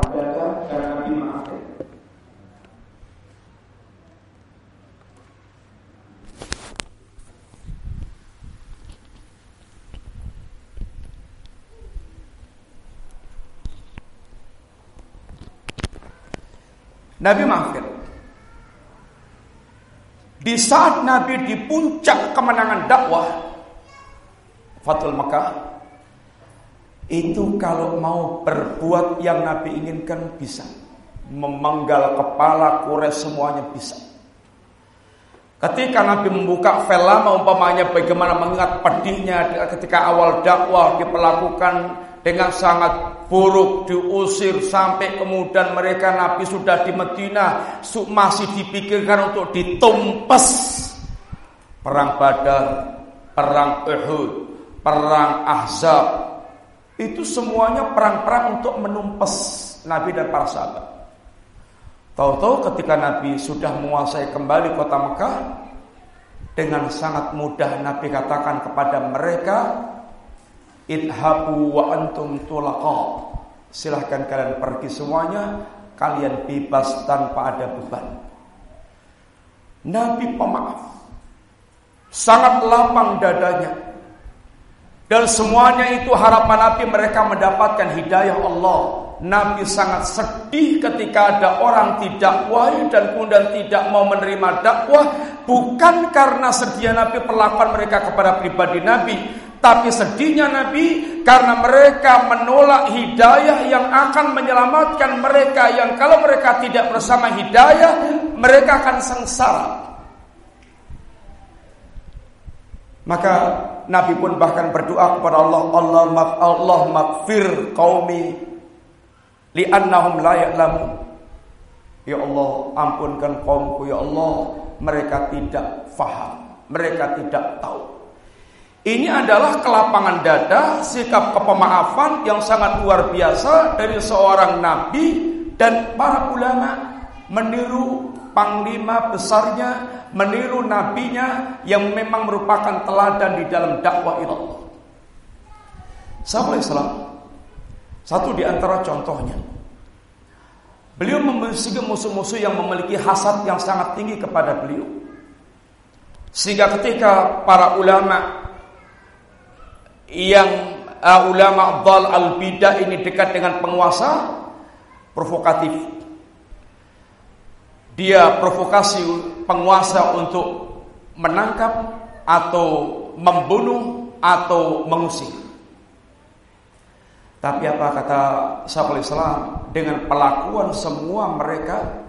dada dan Nabi maafkan. Nabi maafkan. Di saat Nabi di puncak kemenangan dakwah Fatul Mekah itu kalau mau berbuat yang Nabi inginkan bisa. Memenggal kepala Quraisy semuanya bisa. Ketika Nabi membuka velama umpamanya bagaimana mengingat pedihnya ketika awal dakwah diperlakukan dengan sangat buruk diusir sampai kemudian mereka Nabi sudah di Medina masih dipikirkan untuk ditumpas perang Badar, perang Uhud, perang Ahzab itu semuanya perang-perang untuk menumpas Nabi dan para sahabat. Tahu-tahu ketika Nabi sudah menguasai kembali kota Mekah dengan sangat mudah Nabi katakan kepada mereka Idhabu wa antum tulaqa. Silahkan kalian pergi semuanya, kalian bebas tanpa ada beban. Nabi pemaaf. Sangat lapang dadanya. Dan semuanya itu harapan Nabi mereka mendapatkan hidayah Allah. Nabi sangat sedih ketika ada orang tidak wahyu dan kemudian tidak mau menerima dakwah bukan karena sedia Nabi perlakuan mereka kepada pribadi Nabi, tapi sedihnya Nabi karena mereka menolak hidayah yang akan menyelamatkan mereka yang kalau mereka tidak bersama hidayah mereka akan sengsara. Maka Nabi pun bahkan berdoa kepada Allah, Allah Allah makfir qaumi li'annahum la ya'lamun. Ya Allah, ampunkan kaumku ya Allah, mereka tidak faham, mereka tidak tahu. Ini adalah kelapangan dada, sikap kepemaafan yang sangat luar biasa dari seorang nabi dan para ulama meniru panglima besarnya, meniru nabinya yang memang merupakan teladan di dalam dakwah Allah. Sahabat Islam, satu di antara contohnya, beliau memiliki musuh-musuh yang memiliki hasad yang sangat tinggi kepada beliau. Sehingga ketika para ulama yang uh, ulama dal al bidah ini dekat dengan penguasa provokatif. Dia provokasi penguasa untuk menangkap atau membunuh atau mengusir. Tapi apa kata Syaikhul Islam dengan pelakuan semua mereka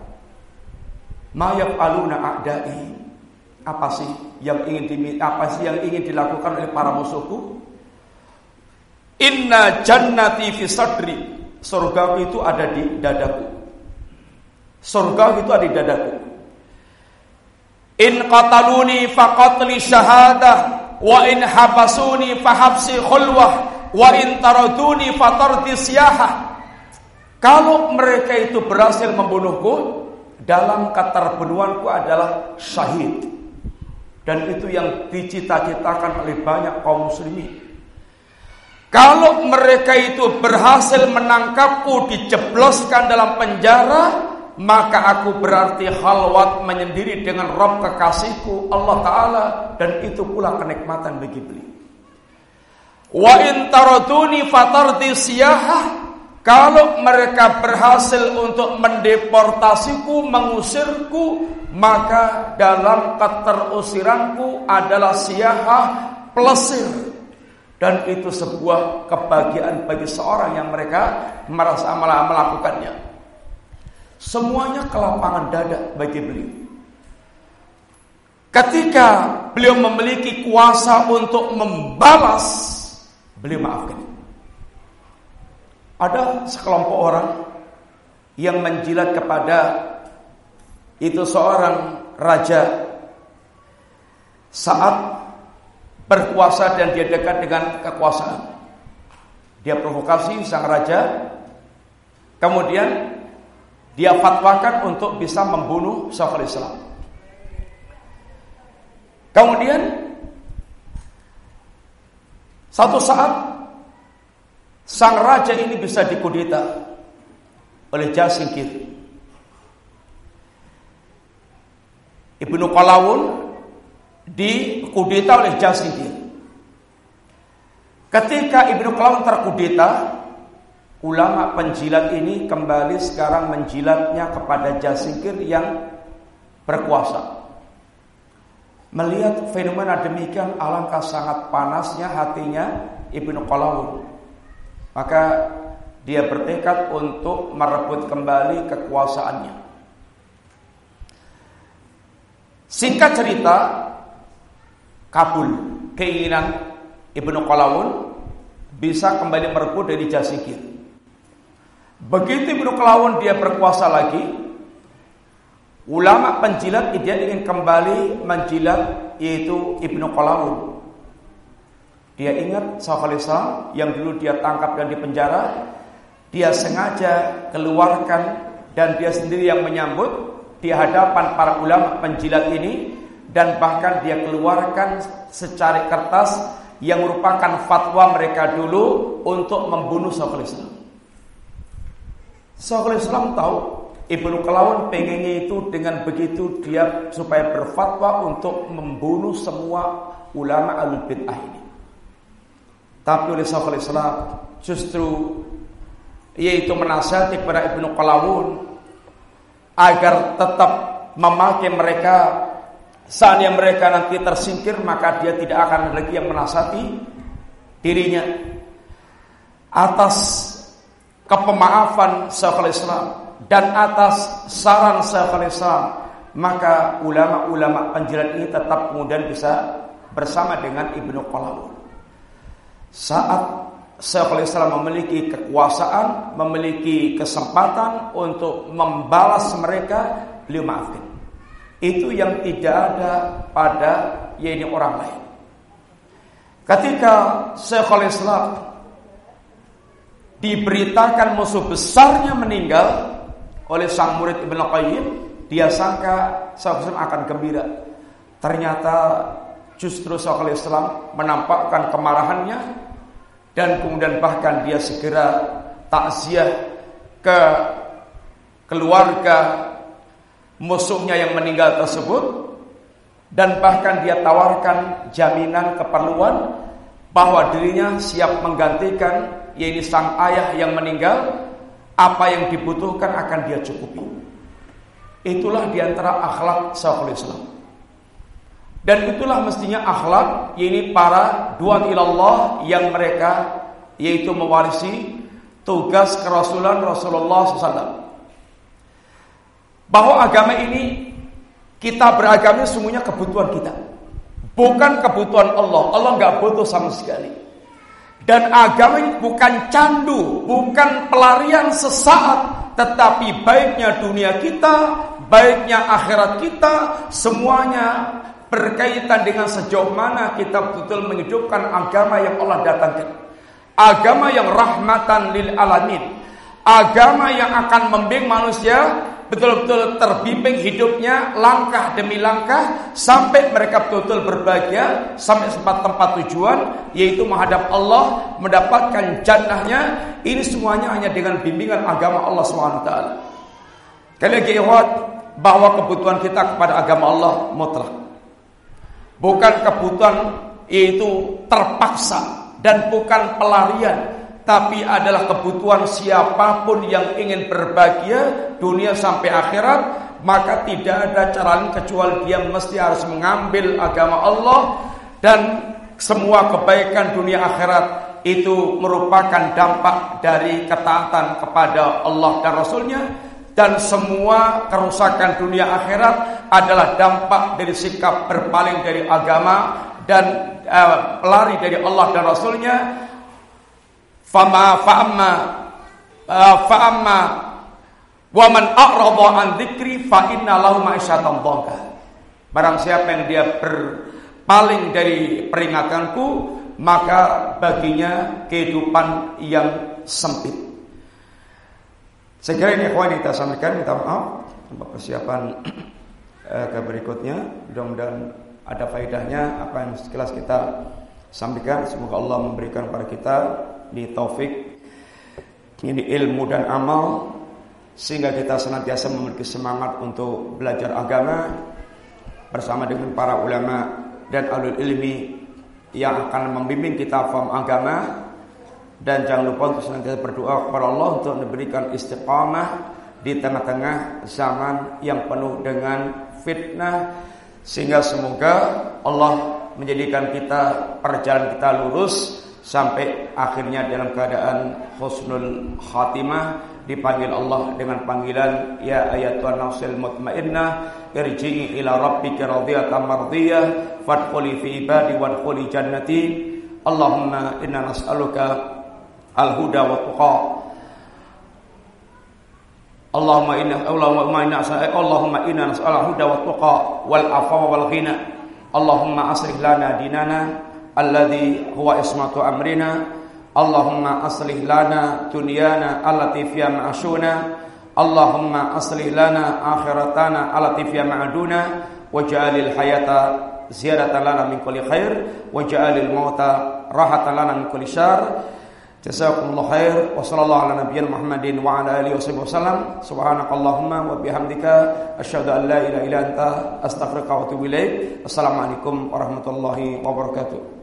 mayab aluna a'dai apa sih yang ingin apa sih yang ingin dilakukan oleh para musuhku Inna jannati fi sadri. Surga itu ada di dadaku. Surga itu ada di dadaku. In qataluni faqatli syahadah wa in habasuni fahabsi khulwah wa in taraduni fatardi siyahah. Kalau mereka itu berhasil membunuhku, dalam keterbunuhanku adalah syahid. Dan itu yang dicita-citakan oleh banyak kaum muslimin. Kalau mereka itu berhasil menangkapku, dijebloskan dalam penjara, maka aku berarti halwat menyendiri dengan Rob kekasihku Allah Ta'ala dan itu pula kenikmatan bagi beliau. Wa in taraduni fatardi siyahah kalau mereka berhasil untuk mendeportasiku, mengusirku, maka dalam keterusiranku adalah siyahah plesir. Dan itu sebuah kebahagiaan bagi seorang yang mereka merasa melakukannya. Semuanya kelapangan dada bagi beliau. Ketika beliau memiliki kuasa untuk membalas, beliau maafkan. Ada sekelompok orang yang menjilat kepada itu seorang raja saat berkuasa dan dia dekat dengan kekuasaan. Dia provokasi sang raja, kemudian dia fatwakan untuk bisa membunuh Syekhul Islam. Kemudian satu saat sang raja ini bisa dikudeta oleh Jasingkir. Ibnu Qalawun dikudeta oleh Jasingkir. Ketika Ibnu Qalawun terkudeta, ulama penjilat ini kembali sekarang menjilatnya kepada Jasingkir yang berkuasa. Melihat fenomena demikian alangkah sangat panasnya hatinya Ibnu Qalawun. Maka dia bertekad untuk merebut kembali kekuasaannya. Singkat cerita, kabul keinginan Ibnu Qalawun bisa kembali merebut dari Jasingkir. Begitu Ibnu Kelawun dia berkuasa lagi, ulama penjilat dia ingin kembali menjilat yaitu Ibnu Kelawun. Dia ingat Islam yang dulu dia tangkap dan dipenjara, dia sengaja keluarkan dan dia sendiri yang menyambut di hadapan para ulama penjilat ini dan bahkan dia keluarkan secara kertas yang merupakan fatwa mereka dulu untuk membunuh Sayyidul Islam. Syekhul Islam tahu Ibnu Kelawan pengennya itu dengan begitu dia supaya berfatwa untuk membunuh semua ulama al-bid'ah ini. Tapi oleh Syekhul Islam justru yaitu menasihati kepada Ibnu Qalawun agar tetap memakai mereka yang mereka nanti tersingkir maka dia tidak akan lagi yang menasihati dirinya atas kepemaafan Syekhul Islam dan atas saran Syekhul Islam maka ulama-ulama penjilat ini tetap kemudian bisa bersama dengan Ibnu Qalawun. Saat Syekhul Islam memiliki kekuasaan, memiliki kesempatan untuk membalas mereka, beliau maafkan. Itu yang tidak ada pada yaitu orang lain. Ketika Syekhul Islam diberitakan musuh besarnya meninggal oleh sang murid Ibn Qayyim, dia sangka Syekhul Islam akan gembira. Ternyata justru Syekhul Islam menampakkan kemarahannya dan kemudian bahkan dia segera takziah ke keluarga musuhnya yang meninggal tersebut dan bahkan dia tawarkan jaminan keperluan bahwa dirinya siap menggantikan yaitu sang ayah yang meninggal, apa yang dibutuhkan akan dia cukupi. Itulah di antara akhlak Syekhul Islam. Dan itulah mestinya akhlak ini para dua ilallah yang mereka yaitu mewarisi tugas kerasulan Rasulullah SAW. Bahwa agama ini kita beragama semuanya kebutuhan kita. Bukan kebutuhan Allah. Allah nggak butuh sama sekali. Dan agama ini bukan candu, bukan pelarian sesaat, tetapi baiknya dunia kita, baiknya akhirat kita, semuanya berkaitan dengan sejauh mana kita betul menghidupkan agama yang Allah datangkan. Agama yang rahmatan lil alamin. Agama yang akan membimbing manusia betul-betul terbimbing hidupnya langkah demi langkah sampai mereka betul-betul berbahagia sampai sempat tempat tujuan yaitu menghadap Allah mendapatkan jannahnya. Ini semuanya hanya dengan bimbingan agama Allah SWT Kali lagi bahwa kebutuhan kita kepada agama Allah mutlak. Bukan kebutuhan yaitu terpaksa dan bukan pelarian, tapi adalah kebutuhan siapa pun yang ingin berbahagia dunia sampai akhirat, maka tidak ada cara lain kecuali dia mesti harus mengambil agama Allah. Dan semua kebaikan dunia akhirat itu merupakan dampak dari ketaatan kepada Allah dan Rasulnya. Dan semua kerusakan dunia akhirat adalah dampak dari sikap berpaling dari agama dan uh, pelari dari Allah dan Rasulnya fama fa'amma uh, fa'amma wa man a'rada an dzikri fa inna lahu ma'isyatan barang siapa yang dia berpaling dari peringatanku maka baginya kehidupan yang sempit. Kira ini ikhwan kita sampaikan minta maaf untuk persiapan eh, ke berikutnya. Mudah-mudahan ada faedahnya apa yang sekilas kita sampaikan. Semoga Allah memberikan kepada kita di taufik ini ilmu dan amal sehingga kita senantiasa memiliki semangat untuk belajar agama bersama dengan para ulama dan alul ilmi yang akan membimbing kita faham agama. Dan jangan lupa untuk senantiasa berdoa kepada Allah untuk memberikan istiqamah di tengah-tengah zaman yang penuh dengan fitnah sehingga semoga Allah menjadikan kita perjalanan kita lurus sampai akhirnya dalam keadaan husnul khatimah dipanggil Allah dengan panggilan ya ayatuhan nafsil mutmainnah irji'i ila rabbika radiyatan mardiyah fadkhuli fi ibadi wadkhuli jannati. Allahumma inna nas'aluka al-huda wa tuqa. Allahumma inna Allahumma inna Allahumma inna nas'aluka huda wa tuqa wal afwa wal ghina Allahumma aslih lana dinana الذي هو عصمة أمرنا. اللهم أصلح لنا دنيانا التي فيها معاشنا. اللهم أصلح لنا آخرتنا التي فيها معدونا واجعل الحياة زيادة لنا من كل خير. واجعل الموت راحة لنا من كل شر. جزاكم الله خير. وصلى الله على نبينا محمد وعلى آله وصحبه وسلم. سبحانك اللهم وبحمدك أشهد أن لا إله إلا أنت. أستغفرك وأتوب إليك. السلام عليكم ورحمة الله وبركاته.